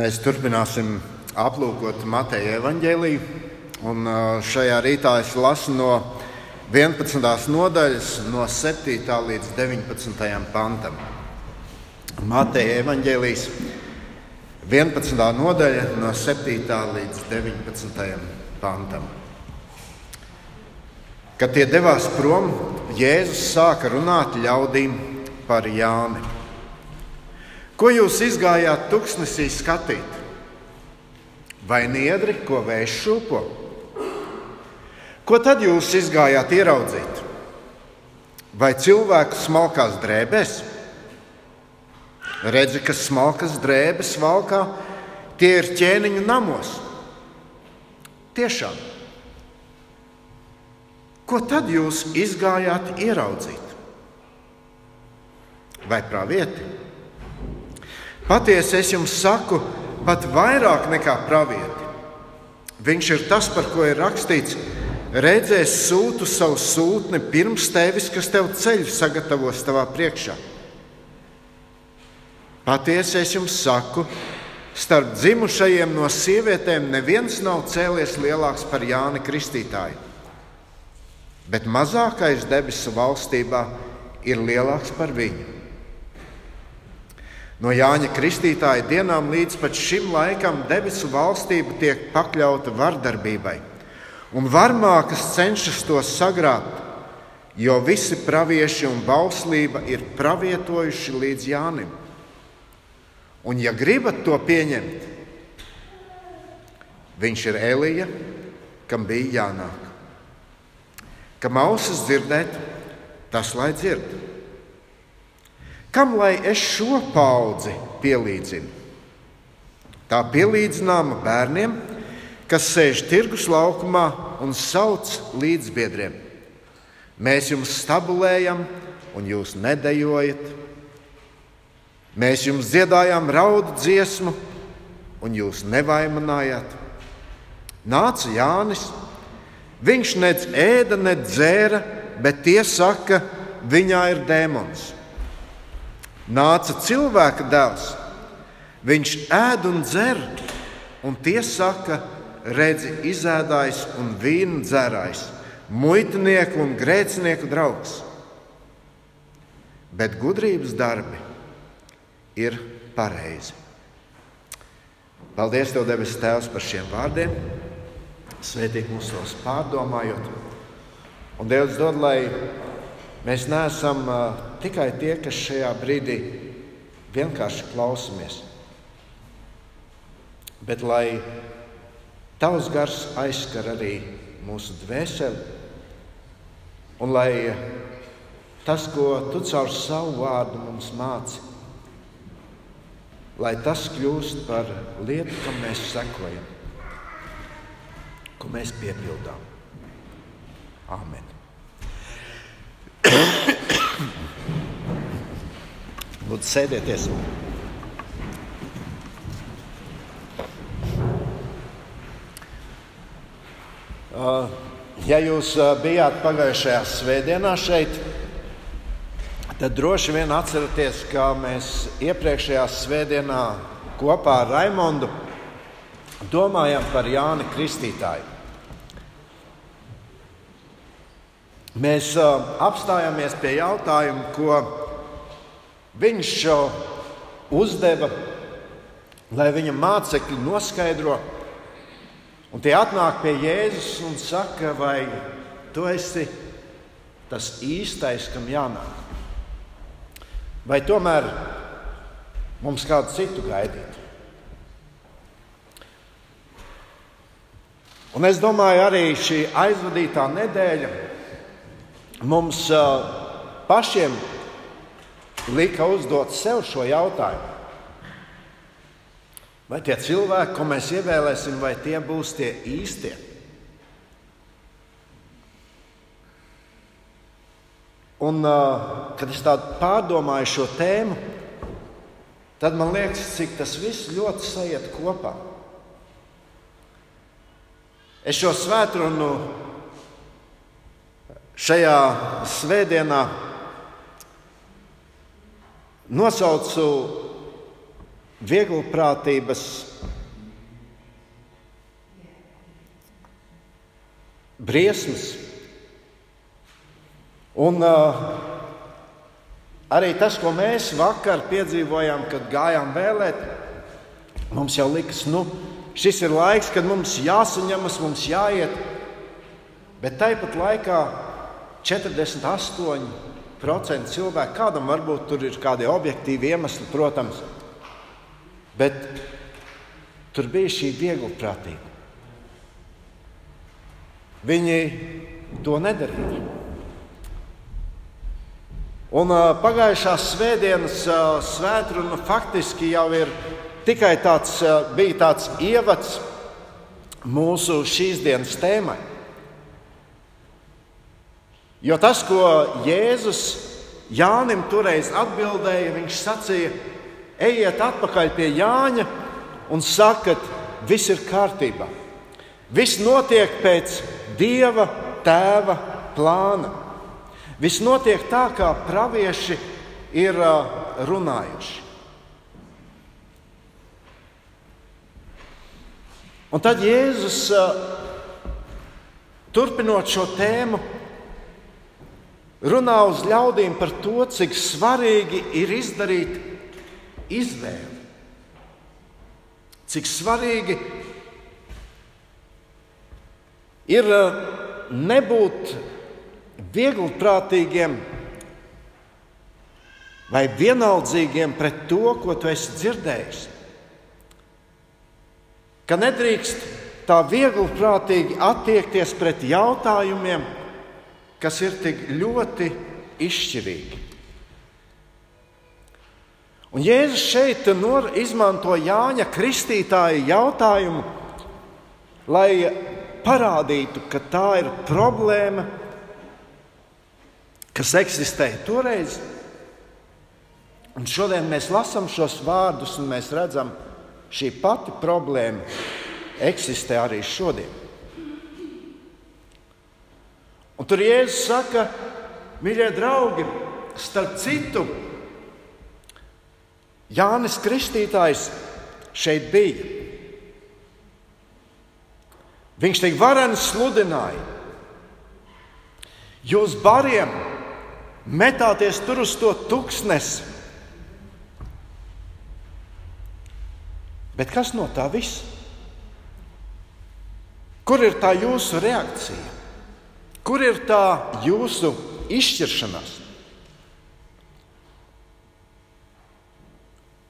Mēs turpināsim aplūkot Mateja evaņģēlīju. Šajā rītā es lasu no 11. nodaļas, no 7. līdz 19. pantam. Mateja evaņģēlijas 11. nodaļa, no 7. līdz 19. pantam. Kad tie devās prom, Jēzus sāka runāt ļaudīm par Jāni. Ko jūs izgājāt tuksnesī skatīt? Vai niedri, ko vējš šūpo? Ko tad jūs izgājāt ieraudzīt? Vai cilvēku smalkās drēbēs? Redzi, ka smalkas drēbes valkā, tie ir ķēniņu namos. Tiešām. Ko tad jūs izgājāt ieraudzīt? Vai pravieti? Patiesi es jums saku, pat vairāk nekā pravieti. Viņš ir tas, par ko ir rakstīts: redzēs sūtu savu sūtni pirms tevis, kas tev ceļu sagatavos tavā priekšā. Patiesi es jums saku, starp dzimušajiem no sievietēm neviens nav cēlies lielāks par Jāni Kristītāju. Bet mazākais debesu valstībā ir lielāks par viņu. No Jāņa Kristītāja dienām līdz šim laikam debesu valstība tiek pakļauta vardarbībai, un varmākas cenšas to sagrābt, jo visi pravieši un bauslība ir pravietojuši līdz Jānim. Un, ja gribat to pieņemt, viņš ir Elija, kam bija jānāk. Kam ausis dzirdēt, tas lai dzirdētu. Kam lai es šo paudzi pielīdzinu? Tā pielīdzināma bērniem, kas sēž tirgus laukumā un sauc līdzbiedriem. Mēs jums stabulējam, un jūs nedējojat. Mēs jums dziedājām raudu dziesmu, un jūs nevaimanājāt. Nāca Jānis. Viņš nec ēda, nec dzēra, bet tie saka, viņā ir dēmons nāca cilvēka dēls. Viņš ēd un dzer, un tie saka, redzi, izēdājs un vīnu dzērājs, muitnieku un grēcinieku draugs. Bet gudrības darbi ir pareizi. Paldies, Tev, debes Tēvs, par šiem vārdiem. Svētīgi mūs tos pārdomājot. Un Dievs dod, lai Mēs neesam uh, tikai tie, kas šajā brīdī vienkārši klausamies, bet lai Tavs gars aizskar arī mūsu dvēseli, un lai tas, ko Tu caur savu vārdu mums māci, lai tas kļūst par lietu, kam mēs sekojam, ko mēs piepildām. Amen. Lūdzu, sēdieties! Uh, ja jūs uh, bijāt pagājušajā svētdienā šeit, tad droši vien atceraties, ka mēs iepriekšējā svētdienā kopā ar Raimondu domājam par Jāni Kristītāju. Mēs uh, apstājāmies pie jautājuma, ko viņš uzdeva, lai viņa mācekļi noskaidro. Un tie atnāk pie Jēzus un saka, vai tu esi tas īstais, kam jānāk? Vai tomēr mums kādu citu gaidīt? Un es domāju, arī šī aizvadītā nedēļa mums pašiem lika uzdot sev šo jautājumu. Vai tie cilvēki, ko mēs ievēlēsim, vai tie būs tie īstie? Un, kad es pārdomāju šo tēmu, tad man liekas, cik tas viss ļoti sajiet kopā. Es šo svētdienu šajā svētdienā nosaucu vieglprātības briesmas. Un uh, arī tas, ko mēs vakar piedzīvojām, kad gājām vēlēt, mums jau likas, nu, šis ir laiks, kad mums jāsaņemas, mums jāiet. Bet tāpat laikā 48% cilvēku, kādam varbūt tur ir kādi objektīvi iemesli, protams, bet tur bija šī vieglprātība. Viņi to nedarīja. Un uh, pagājušās svētdienas uh, svētkruna faktiski jau ir tikai tāds, uh, bija tāds ievads mūsu šīs dienas tēmai. Jo tas, ko Jēzus Jānim toreiz atbildēja, viņš sacīja, ejiet atpakaļ pie Jāņa un sakat, viss ir kārtībā. Viss notiek pēc Dieva tēva plāna. Viss notiek tā, kā pravieši ir runājuši. Un tad Jēzus, turpinot šo tēmu, runā uz ļaudīm par to, cik svarīgi ir izdarīt izvēli. Cik svarīgi ir eh, nebūt viegliprātīgiem vai vienaldzīgiem pret to, ko tu esi dzirdējis. Ka nedrīkst tā viegliprātīgi attiekties pret jautājumiem, kas ir tik ļoti izšķirīgi. Un Jēzus šeit izmanto Jāņa Kristītāja jautājumu, lai parādītu, ka tā ir problēma, kas eksistēja toreiz. Un šodien mēs lasām šos vārdus, un mēs redzam, ka šī pati problēma eksistē arī šodien. Un tur Jēzus saka, mīļie draugi, starp citu, Jānis Kristītājs šeit bija. Viņš tik vareni sludināja. Jūs bariem metāties tur uz to tuksnesi. Bet kas no tā viss? Kur ir tā jūsu reakcija? Kur ir tā jūsu izšķiršanās?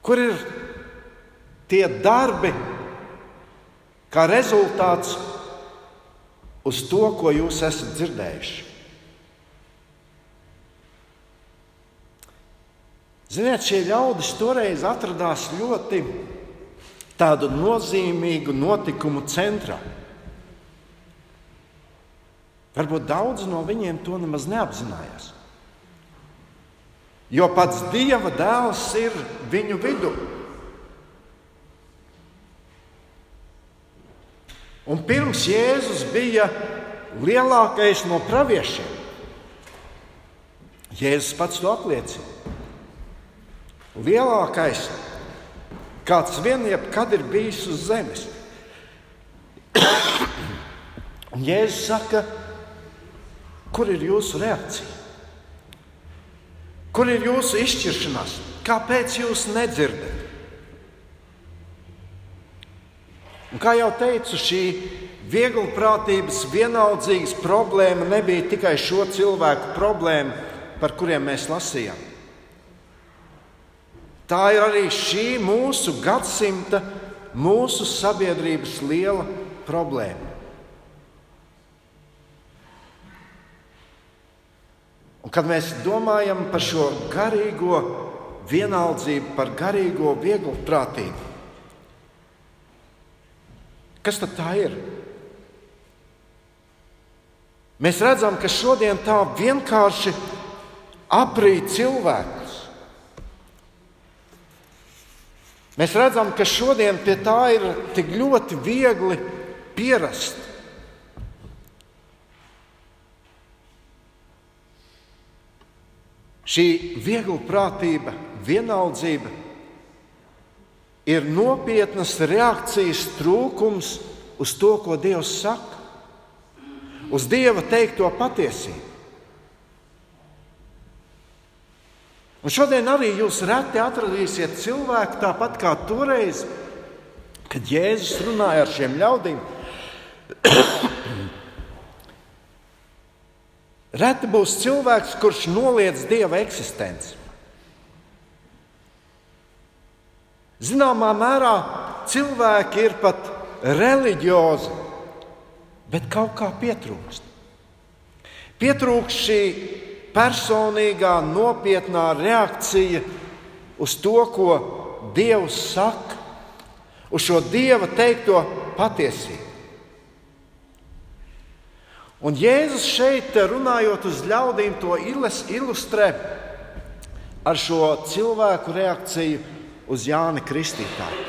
Kur ir tie darbi, kā rezultāts uz to, ko jūs esat dzirdējuši? Ziniet, šie ļaudis toreiz atradās ļoti tādu nozīmīgu notikumu centrā. Varbūt daudz no viņiem to nemaz neapzinājās. Jo pats Dieva dēls ir viņu vidū. Un pirms Jēzus bija lielākais no praviešiem, Jēzus pats to apliecina. Lielākais, kāds vien jebkad ir bijis uz zemes. Un Jēzus saka, Kur ir jūsu reakcija? Kur ir jūsu izšķiršanās? Kāpēc jūs nedzirdat? Un, kā jau teicu, šī vieglprātības, vienaldzīgas problēma nebija tikai šo cilvēku problēma, par kuriem mēs lasījām. Tā ir arī šī mūsu gadsimta, mūsu sabiedrības liela problēma. Kad mēs domājam par šo garīgo vienaldzību, par garīgo vieglu prātību, kas tad tā ir? Mēs redzam, ka šodien tā vienkārši aprīt cilvēkus. Mēs redzam, ka šodien pie tā ir tik ļoti viegli pierast. Šī viegla prātība, vienaldzība ir nopietnas reakcijas trūkums uz to, ko Dievs saka, uz Dieva teikto patiesību. Un šodien arī jūs reti atradīsiet cilvēku tāpat kā toreiz, kad Jēzus runāja ar šiem ļaudīm. Reti būs cilvēks, kurš noliedz dieva eksistenci. Zināmā mērā cilvēki ir pat reliģiozi, bet kaut kā pietrūkst. Pietrūkst šī personīgā, nopietnā reakcija uz to, ko Dievs saka, uz šo Dieva teikto patiesību. Un Jēzus šeit, runājot uz ļaudīm, to ilustrē ar šo cilvēku reakciju uz Jāni Kristītāju.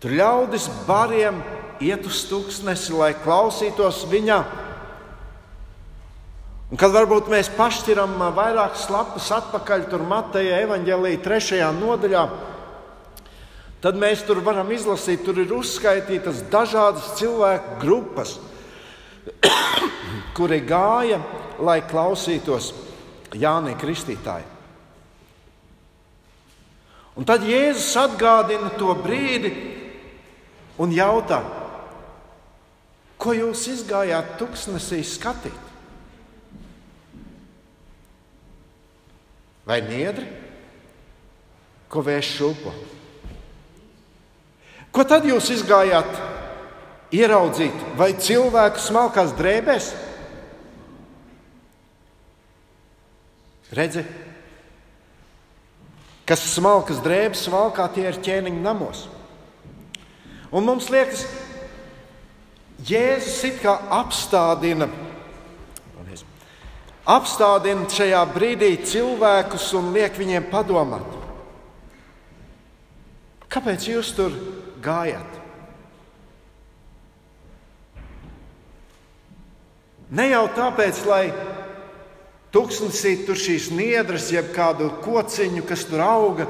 Tur ļaudis bariem iet uz tūkstnesi, lai klausītos viņa. Un kad varbūt mēs pašķiram vairākas lapas atpakaļ, tur Mateja evaņģēlīja trešajā nodaļā, tad mēs tur varam izlasīt, tur ir uzskaitītas dažādas cilvēku grupas, kuri gāja, lai klausītos Jānis Kristītāju. Un tad Jēzus atgādina to brīdi un jautā, ko jūs izgājāt tuksnesī skatīt? Vai niedri, ko vērš šūpo? Ko tad jūs izgājāt ieraudzīt? Vai cilvēku smalkās drēbēs? Redzi, kas smalkas drēbes valkā, tie ir ķēniņa namos. Un mums liekas, Jēzus it kā apstādina, apstādina šajā brīdī cilvēkus un liek viņiem padomāt. Kāpēc jūs tur gājat? Ne jau tāpēc, lai tūkstnesī tur šīs niedras, jeb kādu kociņu, kas tur auga,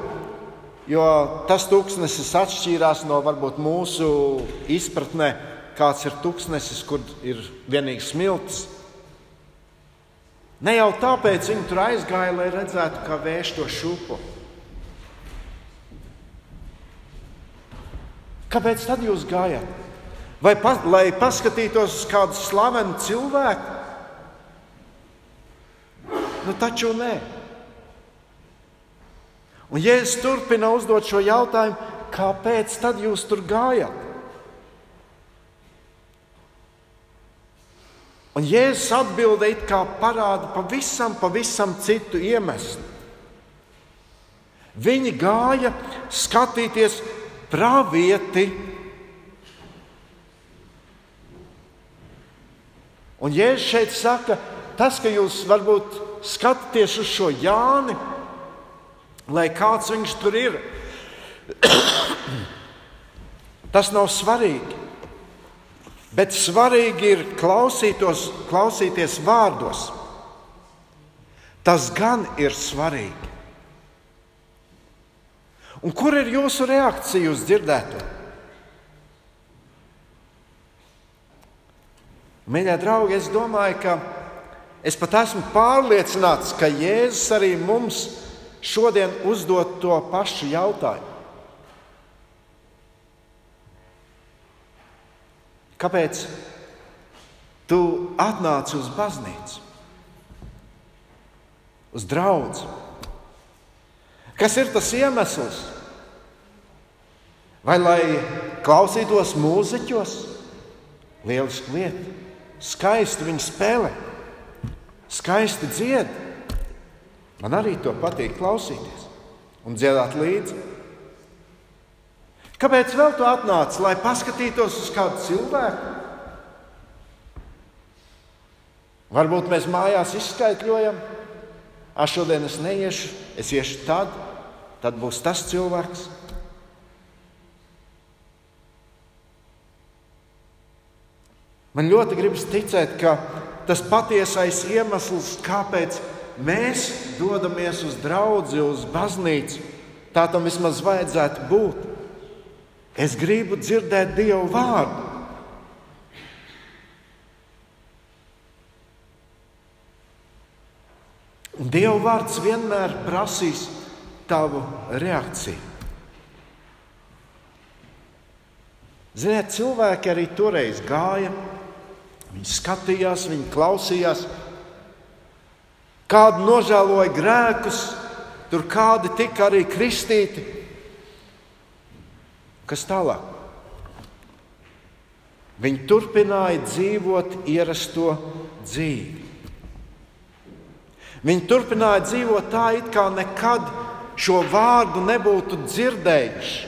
jo tas tūkstnesis atšķīrās no varbūt mūsu izpratnē, kāds ir tūkstnesis, kur ir vienīgi smilts. Ne jau tāpēc viņi tur aizgāja, lai redzētu, kā vērš to šūpu. Kāpēc tad jūs gājat? Vai pa, lai paskatītos uz kādu slavenu cilvēku? Nu, taču nē. Un Jēzus turpina uzdot šo jautājumu, kāpēc tad jūs tur gājat? Un Jēzus atbildēja, kā parāda pavisam, pavisam citu iemeslu. Viņi gāja skatīties pravieti. Un Jēzus šeit saka, tas, ka jūs varbūt skatāties uz šo Jāni, lai kāds viņš tur ir, tas nav svarīgi. Bet svarīgi ir klausīties vārdos. Tas gan ir svarīgi. Un kur ir jūsu reakcija uz dzirdēto? Mīļie draugi, es domāju, ka es pat esmu pārliecināts, ka Jēzus arī mums šodien uzdod to pašu jautājumu. Kāpēc tu atnāci uz baznīcu, uz draugu? Kas ir tas iemesls? Vai lai klausītos mūziķos? Lieliski lieta. Skaisti viņi spēlē, skaisti dzied. Man arī to patīk klausīties un dziedāt līdzi. Kāpēc vēl tu atnāci, lai paskatītos uz kādu cilvēku? Varbūt mēs mājās izskaidrojam, ah, šodien es neiešu, es iešu tad, tad būs tas cilvēks. Man ļoti gribas ticēt, ka tas patiesais iemesls, kāpēc mēs dodamies uz draugu, uz baznīcu, Tā tam vismaz vajadzētu būt. Es gribu dzirdēt Dievu vārdu. Un Dieva vārds vienmēr prasīs tavu reakciju. Ziniet, cilvēki arī toreiz gāja, viņi skatījās, viņi klausījās, kādi nožēloja grēkus, tur kādi tika arī kristīti. Kas tālāk? Viņi turpināja dzīvot ierasto dzīvi. Viņi turpināja dzīvot tā, it kā nekad šo vārdu nebūtu dzirdējuši.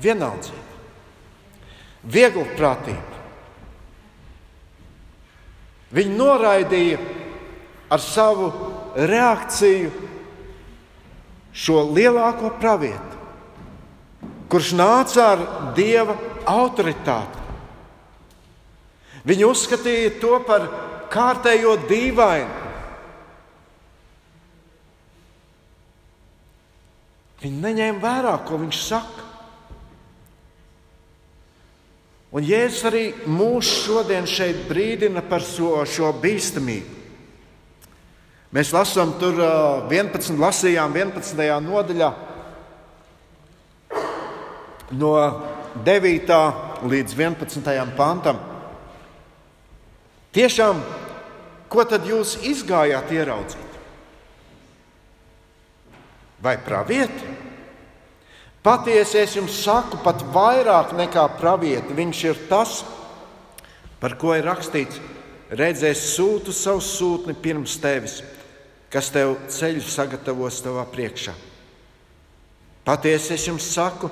Vienaldzība, vieglprātība. Viņi noraidīja ar savu reakciju šo lielāko pravietu, kurš nāca ar dieva autoritāti. Viņi uzskatīja to par kārtējo dīvainu. Viņi neņēma vērā, ko viņš saka. Un Jēzus arī mūs šodien šeit brīdina par šo, šo bīstamību. Mēs lasām tur 11, lasījām 11. nodaļā, no 9. līdz 11. pantam. Tiešām, ko tad jūs izgājāt ieraudzīt? Vai pravieti? Patiesi es jums saku, pat vairāk nekā pravieti. Viņš ir tas, par ko ir rakstīts: redzēs sūtu savu sūtni pirms tevis, kas tev ceļu sagatavos tavā priekšā. Patiesi es jums saku,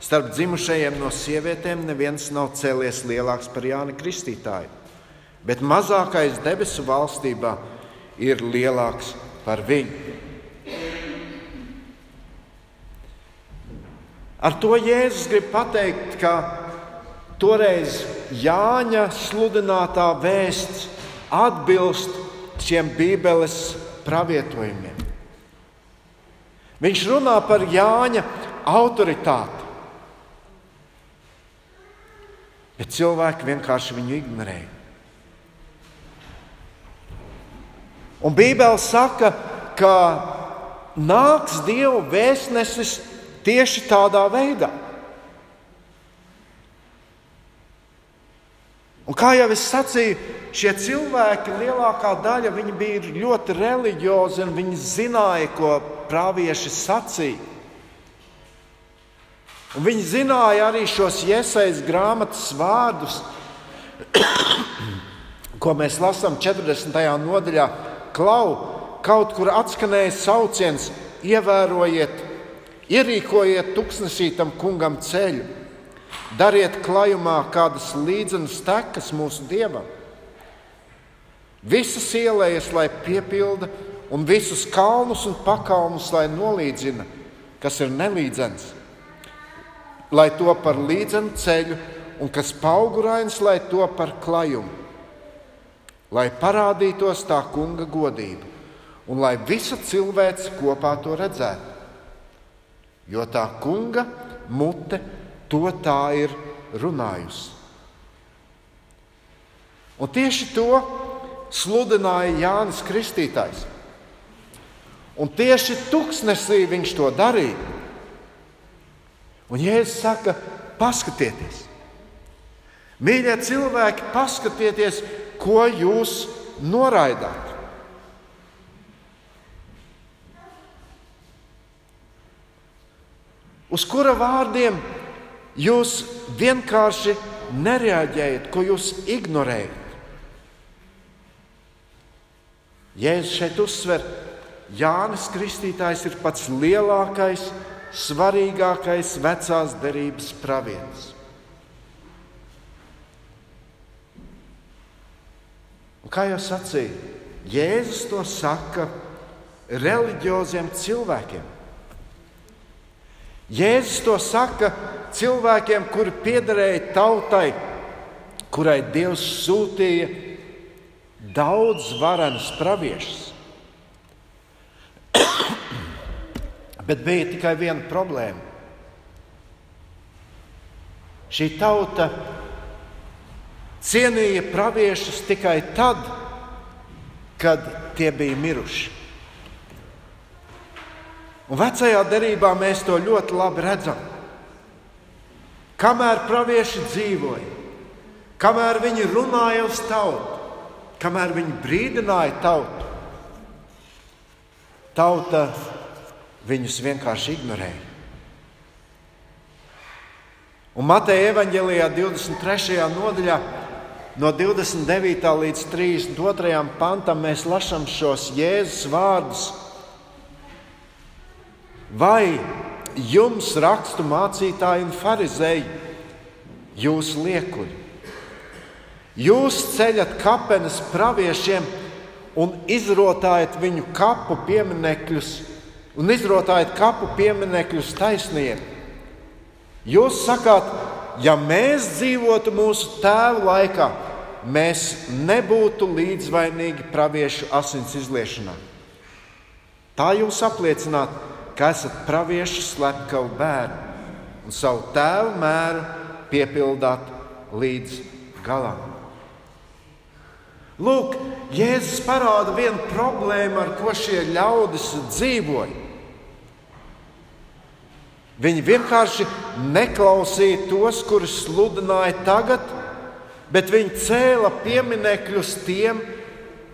starp dzimušajiem no sievietēm neviens nav cēlies lielāks par Jāni Kristītāju bet mazākais debesu valstībā ir lielāks par viņu. Ar to Jēzus grib pateikt, ka toreiz Jāņa sludinātā vēsts atbilst šiem Bībeles pravietojumiem. Viņš runā par Jāņa autoritāti, bet cilvēki vienkārši viņu ignorēja. Un Bībele saka, ka nāks Dieva vēstnesis tieši tādā veidā. Un kā jau es sacīju, šie cilvēki, lielākā daļa, bija ļoti reliģiozi un viņi zināja, ko pravieši sacīja. Un viņi zināja arī šos iesaistītas grāmatas vārdus, ko mēs lasām 40. nodaļā klau, kaut kur atskanēja sauciens, ievērojiet, ierīkojiet tuksnesī tam kungam ceļu, dariet klajumā kādas līdzenas tekas mūsu dievam. Visas ielējas, lai piepilda, un visus kalnus un pakalnus, lai nolīdzina, kas ir nelīdzens, lai to par līdzenu ceļu, un kas paugurains, lai to par klajumu lai parādītos tā kunga godība un lai visa cilvēce kopā to redzētu. Jo tā kunga mute to tā ir runājusi. Un tieši to sludināja Jānis Kristītājs. Un tieši tuksnesī viņš to darīja. Un Jēzus saka, paskatieties, mīļie cilvēki, paskatieties, ko jūs noraidāt? Uz kura vārdiem jūs vienkārši nereaģējat, ko jūs ignorējat? Jēzus šeit uzsver, Jānis Kristītājs ir pats lielākais, svarīgākais vecās derības pravietis. Un kā jau sacīju, Jēzus to saka reliģioziem cilvēkiem. Jēzus to saka cilvēkiem, kuri piederēja tautai, kurai Dievs sūtīja daudz varenus praviešus. Bet bija tikai viena problēma. Šī tauta cienīja praviešus tikai tad, kad tie bija miruši. Un vecajā derībā mēs to ļoti labi redzam. Kamēr pravieši dzīvoja, kamēr viņi runāja uz tautu, kamēr viņi brīdināja tautu, tauta viņus vienkārši ignorēja. Un Mateja evanģēlijā 23. nodaļā, no 29. līdz 32. pantam, mēs lasām šos Jēzus vārdus. Vai jums, rakstu mācītāji un farizēji, jūs liekuļi? Jūs ceļat kapenes praviešiem un izrotājat viņu kapu pieminekļus, un izrotājat kapu pieminekļus taisniem. Jūs sakāt, ja mēs dzīvotu mūsu tēvu laikā, mēs nebūtu līdzvainīgi praviešu asins izliešanā. Tā jūs apliecināt, ka esat praviešu slepkavu bērnu un savu tēvu mēru piepildāt līdz galam. Lūk, Jēzus parāda vienu problēmu, ar ko šie ļaudis dzīvoja. Viņi vienkārši neklausīja tos, kurus sludināja tagad, bet viņi cēla pieminekļus tiem,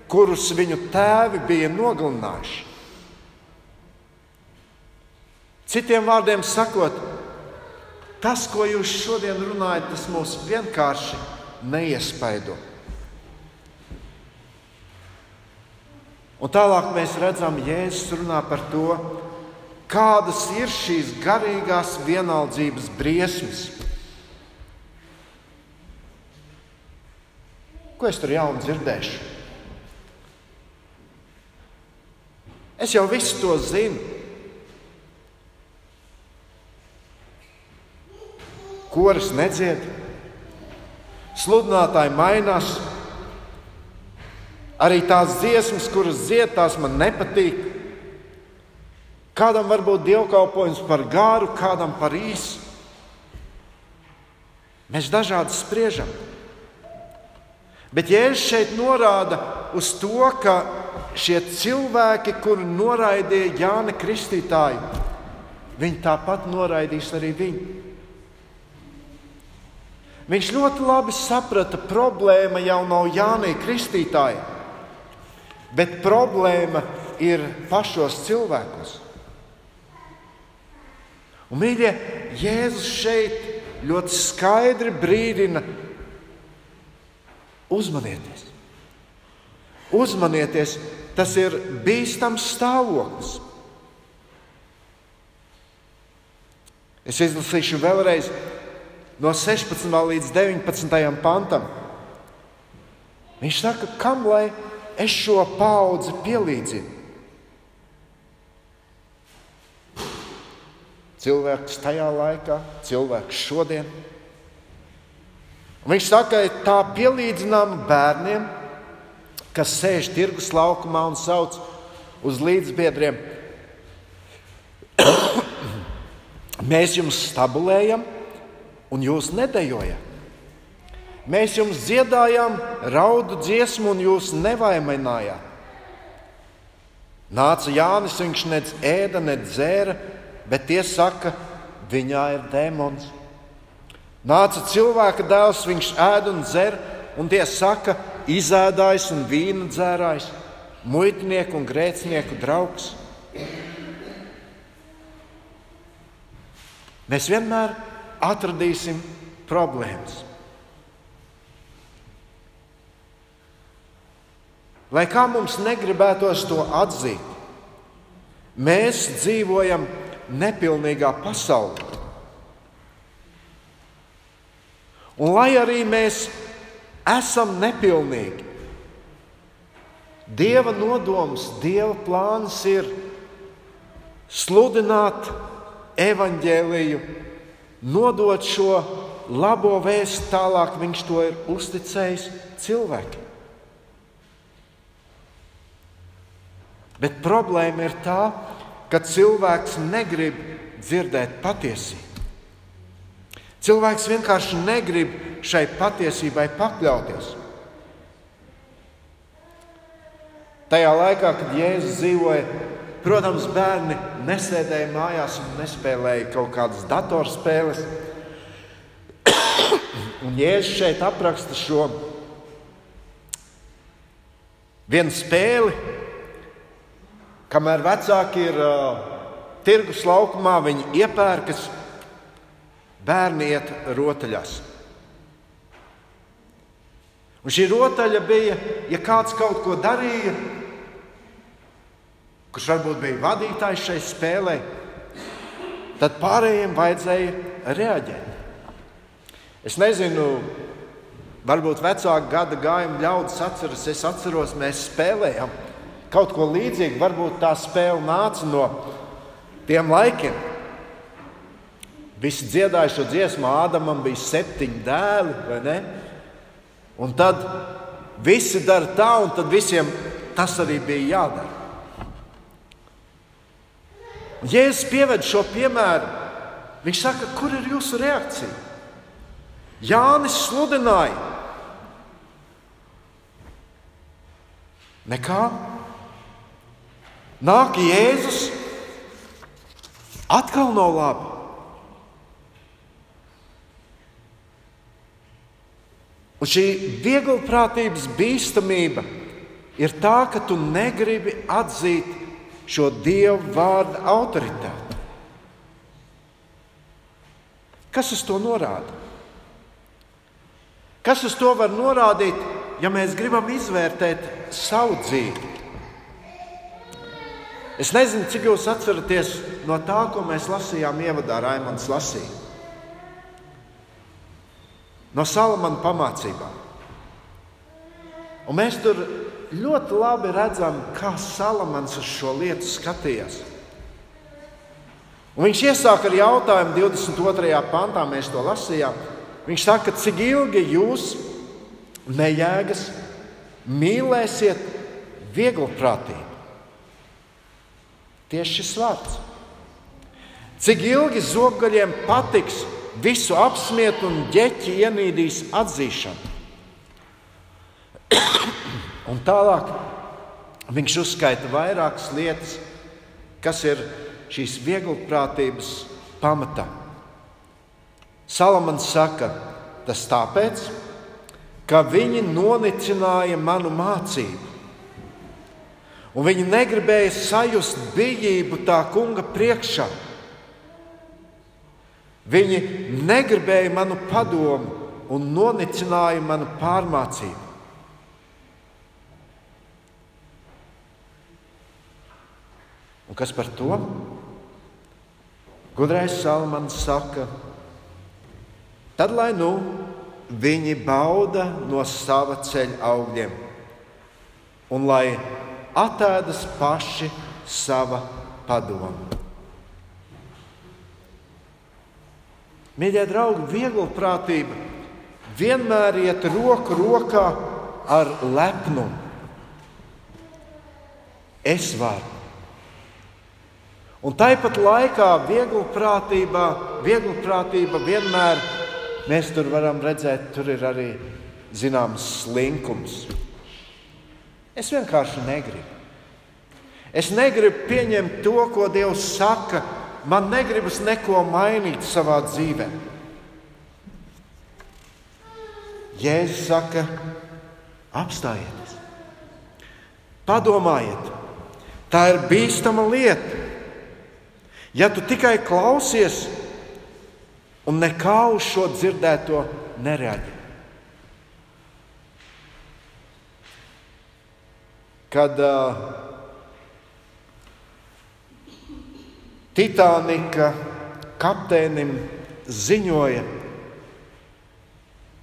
kurus viņu tēvi bija nogalinājuši. Citiem vārdiem sakot, tas, ko jūs šodien runājat, tas mūs vienkārši neiespaido. Un tālāk mēs redzam, Jēzus runā par to, kādas ir šīs garīgās vienaldzības briesmas. Ko es tur jaunu dzirdēšu? Es jau visu to zinu. Koras nedzied, sludinātāji mainās, Arī tās dziesmas, kuras dzied, tās man nepatīk. Kādam var būt dievkalpojums par garu, kādam par īsu. Mēs dažādi spriežam. Bet Jēzus šeit norāda uz to, ka šie cilvēki, kuri noraidīja Jāni Kristītāju, viņi tāpat noraidīs arī viņu. Viņš ļoti labi saprata, ka problēma jau nav Jānī Kristītājai bet problēma ir pašos cilvēkos. Un, mīļie, Jēzus šeit ļoti skaidri brīdina: uzmanieties! Uzmanieties, tas ir bīstams stāvoklis. Es izlasīšu vēlreiz no 16. līdz 19. pantam. Viņš saka, kam lai es šo paudzi pielīdzinu. Cilvēks tajā laikā, cilvēks šodien. Un viņš saka, ka tā pielīdzinām bērniem, kas sēž tirgus laukumā un sauc uz līdzbiedriem. Mēs jums stabulējam, un jūs nedējojat. Mēs jums dziedājām raudu dziesmu, un jūs nevaiminājāt. Nāca Jānis, viņš nec ēda, nec dzēra, bet tie saka, viņā ir demons. Nāca cilvēka dēls, viņš ēd un dzer, un tie saka, izēdājs un vīna dzērājs, muitnieku un grēcinieku draugs. Mēs vienmēr atradīsim problēmas. Lai kā mums negribētos to atzīt, mēs dzīvojam nepilnīgā pasaulē. Un lai arī mēs esam nepilnīgi, Dieva nodoms, Dieva plāns ir sludināt evaņģēliju, nodot šo labo vēstu tālāk, Viņš to ir uzticējis cilvēkiem. Bet problēma ir tā, ka cilvēks negrib dzirdēt patiesību. Cilvēks vienkārši negrib šai patiesībai pakļauties. Tajā laikā, kad Jēzus dzīvoja, protams, bērni nesēdēja mājās un nespēlēja kaut kādas datorspēles. Un Jēzus šeit apraksta šo vienu spēli, kamēr vecāki ir uh, tirgus laukumā, viņi iepērkas bērni iet rotaļās. Un šī rotaļa bija, ja kāds kaut ko darīja, kurš varbūt bija vadītājs šai spēlē, tad pārējiem vajadzēja reaģēt. Es nezinu, varbūt vecāku gada gājuma ļaudis atceras, es atceros, mēs spēlējām kaut ko līdzīgu. Varbūt tā spēle nāca no tiem laikiem. Visi dziedāja šo dziesmu, Ādamam bija septiņi dēli, vai ne? Un tad visi dara tā, un tad visiem tas arī bija jādara. Jēzus pieved šo piemēru. Viņš saka, kur ir jūsu reakcija? Jānis sludināja. Nekā. Nāk Jēzus, atkal nav labi. Un šī vieglprātības bīstamība ir tā, ka tu negribi atzīt šo dievu vārdu autoritāti. Kas uz to norāda? Kas uz to var norādīt, ja mēs gribam izvērtēt savu dzīvi? Es nezinu, cik jūs atceraties no tā, ko mēs lasījām ievadā Raimons lasīja no Salamana pamācībām. Un mēs tur ļoti labi redzam, kā Salamans uz šo lietu skatījās. Un viņš iesāk ar jautājumu 22. pantā, mēs to lasījām. Viņš saka, cik ilgi jūs nejēgas mīlēsiet vieglprātību. Tieši šis vārds. Cik ilgi zobgaļiem patiks visu apsmiet un ģeķi ienīdīs atzīšanu. un tālāk viņš uzskaita vairākas lietas, kas ir šīs vieglprātības pamatā. Salamans saka, tas tāpēc, ka viņi nonicināja manu mācību. Un viņi negribēja sajust bijību tā kunga priekšā. Viņi negribēja manu padomu un nonicināja manu pārmācību. Un kas par to? Gudrais Salmans saka, tad lai nu viņi bauda no sava ceļa augļiem, un lai atēdas paši sava padomu. Mīļie draugi, vieglprātība vienmēr iet roku rokā ar lepnumu. Es varu. Un tāpat laikā vieglprātība, vieglprātība vienmēr mēs tur varam redzēt, tur ir arī zināms slinkums. Es vienkārši negribu. Es negribu pieņemt to, ko Dievs saka man negribas neko mainīt savā dzīvē. Jēzus saka, apstājieties, padomājiet, tā ir bīstama lieta. Ja tu tikai klausies un nekā uz šo dzirdēto nereaģē. Kad uh, Titānika kapteinim ziņoja,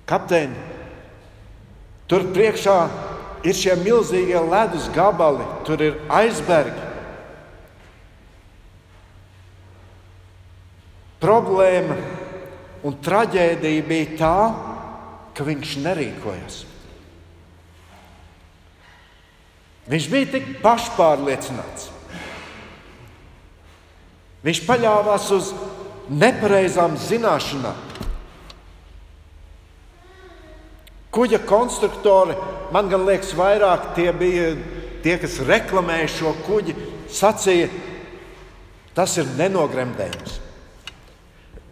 kapteini, tur priekšā ir šie milzīgie ledus gabali, tur ir aizbergi. Problēma un traģēdija bija tā, ka viņš nerīkojas. Viņš bija tik pašpārliecināts. Viņš paļāvās uz nepareizām zināšanām. Kuģa konstruktori, man liekas, vairāk tie bija tie, kas reklamēja šo kuģi, sacīja, tas ir nenogremdējums.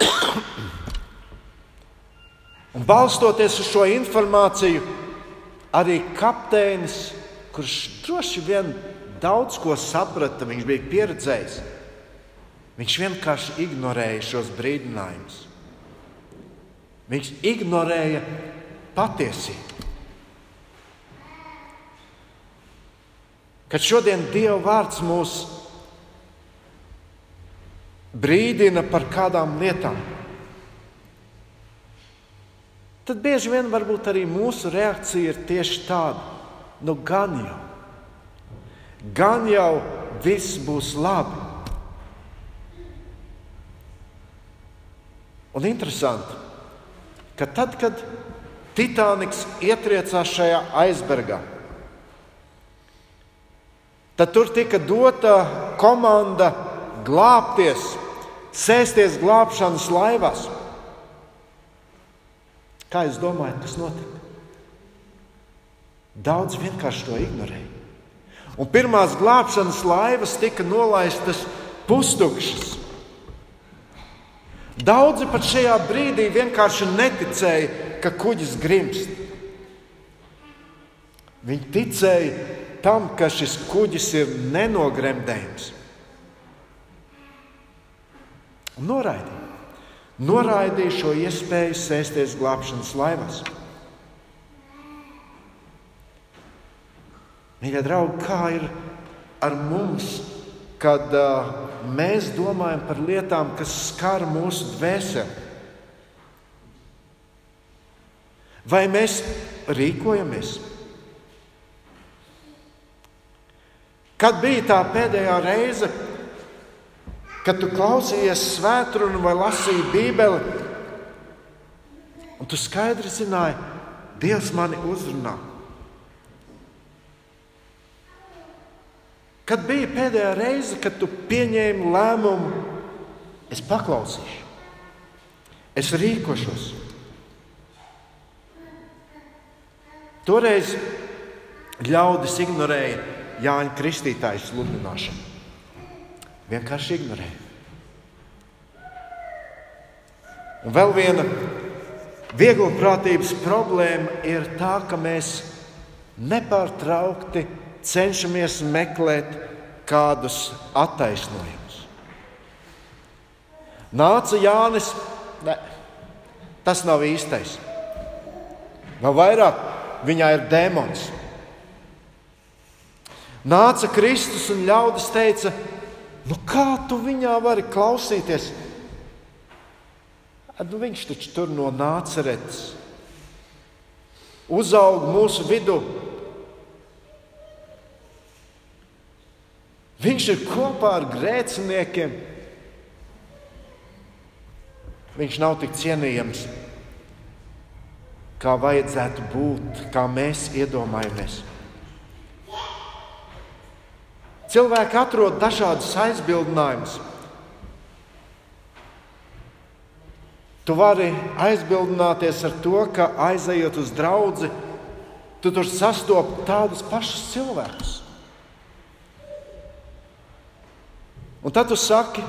Un balstoties uz šo informāciju, arī kapteinis, kurš droši vien daudz ko saprata, viņš bija pieredzējis, viņš vienkārši ignorēja šos brīdinājumus. Viņš ignorēja patiesību. Kad šodien Dieva vārds mūs brīdina par kādām lietām, tad bieži vien arī mūsu reakcija ir tieši tāda: nu, gan jau, gan jau viss būs labi. Un interesanti, ka tad, kad Titaniks ietriecās šajā aizbergā. Tad tur tika dota komanda glābties, sēsties glābšanas laivās. Kā jūs domājat, kas notika? Daudz vienkārši to ignorēja. Un pirmās glābšanas laivas tika nolaistas pustukšas. Daudzi pat šajā brīdī vienkārši neticēja, ka kuģis grimst. Viņi ticēja tam, ka šis kuģis ir nenogremdējams. Noraidīja. Noraidīja šo iespēju sēsties glābšanas laivās. Mīļie draugi, kā ir ar mums, kad uh, mēs domājam par lietām, kas skar mūsu dvēseli? Vai mēs rīkojamies? Kad bija tā pēdējā reize, kad tu klausījies svētkrunu vai lasīji Bībeli, un tu skaidri zināji, Dievs mani uzrunā. Kad bija pēdējā reize, kad tu pieņēmi lēmumu, es paklausīšu, es rīkošos. Toreiz ļaudis ignorēja Jāņa Kristītāja sludināšanu. Vienkārši ignorēja. Un vēl viena vieglprātības problēma ir tā, ka mēs nepārtraukti cenšamies meklēt kādus attaisnojumus. Nāca Jānis, ne, tas nav īstais. Vēl vairāk viņā ir demons. Nāca Kristus un ļaudis teica, nu kā tu viņā vari klausīties? Nu, viņš taču tur no nāceretes uzaug mūsu vidū. Viņš ir kopā ar grēciniekiem. Viņš nav tik cienījams kā vajadzētu būt, kā mēs iedomājamies. Cilvēki atrod dažādus aizbildinājumus. Tu vari aizbildināties ar to, ka aizejot uz draugu, tu tur sastopi tādus pašus cilvēkus. Un tad tu saki,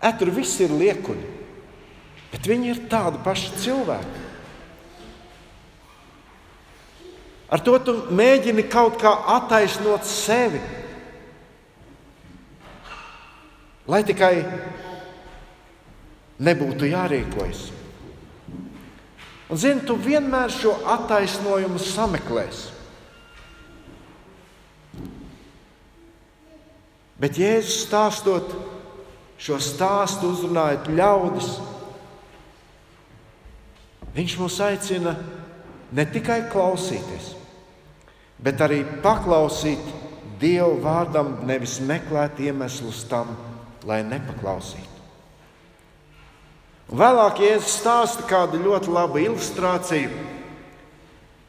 ka tur viss ir liekuļi, bet viņi ir tādi paši cilvēki. Ar to tu mēģini kaut kā attaisnot sevi. Lai tikai nebūtu jārīkojas. Un, zini, tu vienmēr šo attaisnojumu sameklēsi. Bet Jēzus stāstot šo stāstu, uzrunājot ļaudis, viņš mūs aicina ne tikai klausīties, bet arī paklausīt Dieva vārdam, nevis meklēt iemeslus tam, lai nepaklausītu. Un vēlāk Jēzus stāsta kādu ļoti labu ilustrāciju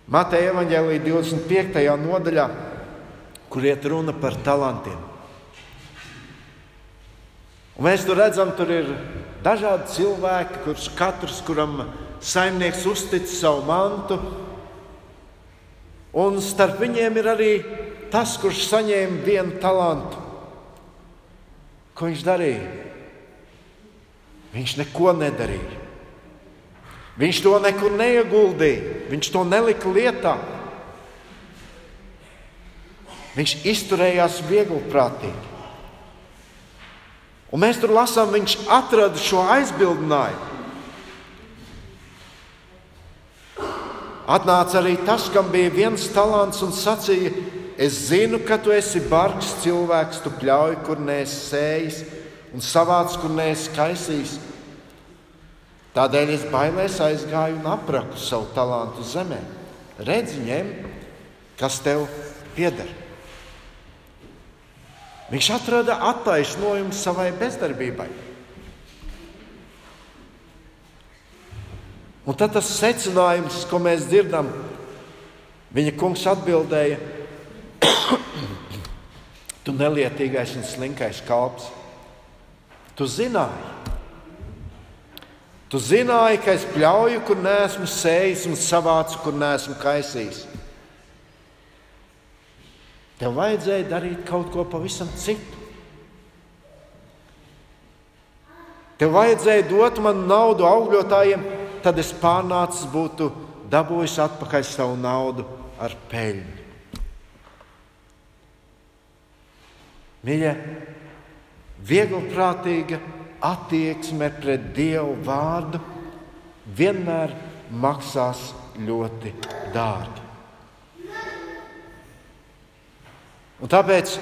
Mateja Evanģēlīja 25. nodaļā, kur iet runa par talantiem. Un mēs tur redzam, tur ir dažādi cilvēki, kurš katrs, kuram saimnieks uztic savu mantu, un starp viņiem ir arī tas, kurš saņēma vienu talantu. Ko viņš darīja? Viņš neko nedarīja. Viņš to nekur neieguldīja, viņš to nelika lietā. Viņš izturējās vieglprātīgi. Un mēs tur lasām, viņš atrada šo aizbildinājumu. Atnāca arī tas, kam bija viens talants un sacīja, es zinu, ka tu esi bargs cilvēks, tu pļauj, kur neesi sējis un savāc, kur neesi kaisījis. Tādēļ es bailēs aizgāju un apraku savu talantu zemē. Redzi, ņem, kas tev pieder. Viņš atrada attaisnojumu savai bezdarbībai. Un tad tas secinājums, ko mēs dzirdam, viņa kungs atbildēja: Tu nelietīgais un slinkais kalps, tu zināji. Tu zināji, ka es pļauju, kur neesmu sējis, un savācu, kur neesmu kaisījis. Tev vajadzēja darīt kaut ko pavisam citu. Tev vajadzēja dot man naudu augļotājiem, tad es pārnācis būtu dabūjis atpakaļ savu naudu ar peļņu. Mīļie, vieglprātīga attieksme pret Dievu vārdu vienmēr maksās ļoti dārgi. Un tāpēc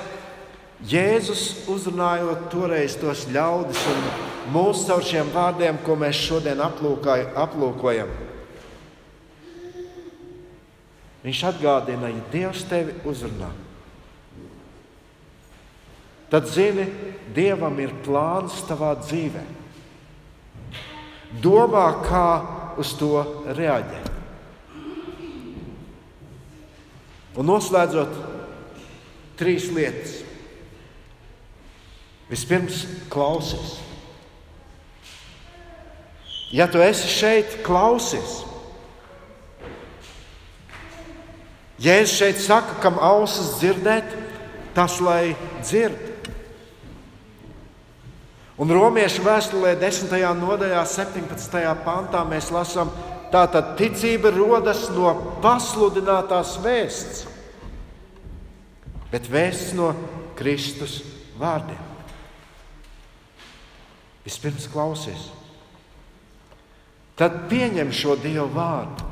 Jēzus uzrunājot toreiz tos ļaudis un mūsu caur šiem vārdiem, ko mēs šodien aplūkojam, viņš atgādina, ja Dievs tevi uzrunā. Tad zini, Dievam ir plāns tavā dzīvē. Domā, kā uz to reaģēt. Un noslēdzot trīs lietas. Vispirms, klausies. Ja tu esi šeit, klausies. Jēzus šeit saka, kam ausis dzirdēt, tas lai dzird. Un Romiešu vēstulē, 10. nodaļā, 17. pantā mēs lasām, tā tad ticība rodas no pasludinātās vēsts bet vēsts no Kristus vārdiem. Vispirms klausies, tad pieņem šo Dievu vārdu.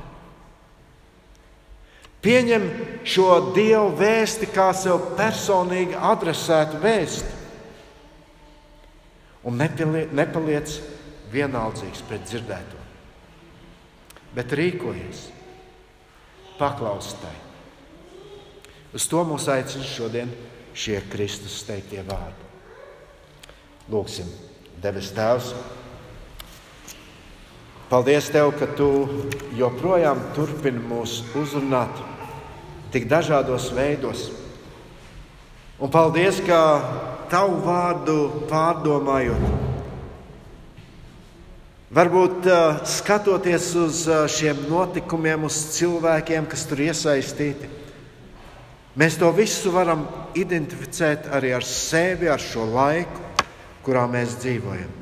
Pieņem šo Dievu vēsti kā sev personīgi adresētu vēsti. Un nepaliec vienaldzīgs pret dzirdēto, bet rīkojies, paklaustai. Uz to mūs aicina šodien šie Kristus teiktie vārdi. Lūksim, debes Tēvs! Paldies Tev, ka Tu joprojām turpini mūs uzrunāt tik dažādos veidos. Un paldies, ka Tavu vārdu pārdomājot, varbūt uh, skatoties uz uh, šiem notikumiem, uz cilvēkiem, kas tur iesaistīti, Mēs to visu varam identificēt arī ar sevi, ar šo laiku, kurā mēs dzīvojam.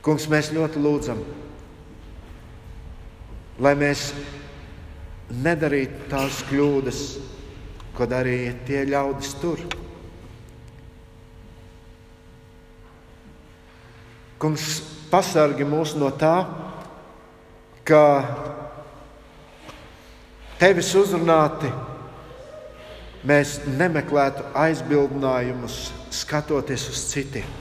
Kungs, mēs ļoti lūdzam, lai mēs nedarītu tās kļūdas, ko darīja tie ļaudis tur. Kungs, pasargi mūs no tā, ka tevis uzrunāti mēs nemeklētu aizbildinājumus, skatoties uz citiem.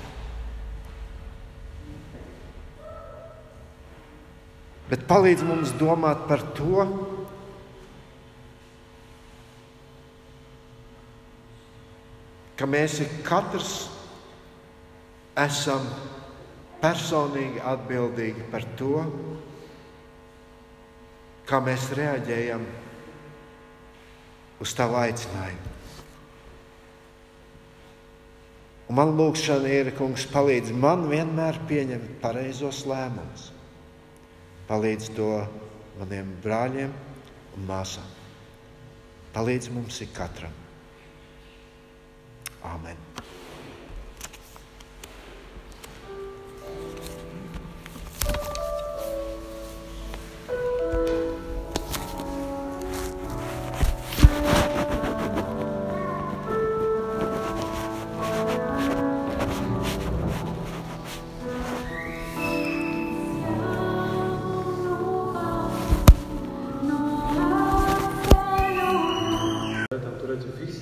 Bet palīdz mums domāt par to, ka mēs katrs esam personīgi atbildīgi par to, kā mēs reaģējam uz tavu aicinājumu. Un man lūkšana ir, kungs, palīdz man vienmēr pieņemt pareizos lēmumus. Palīdz to maniem brāļiem un māsām. Palīdz mums ikatram. Amen.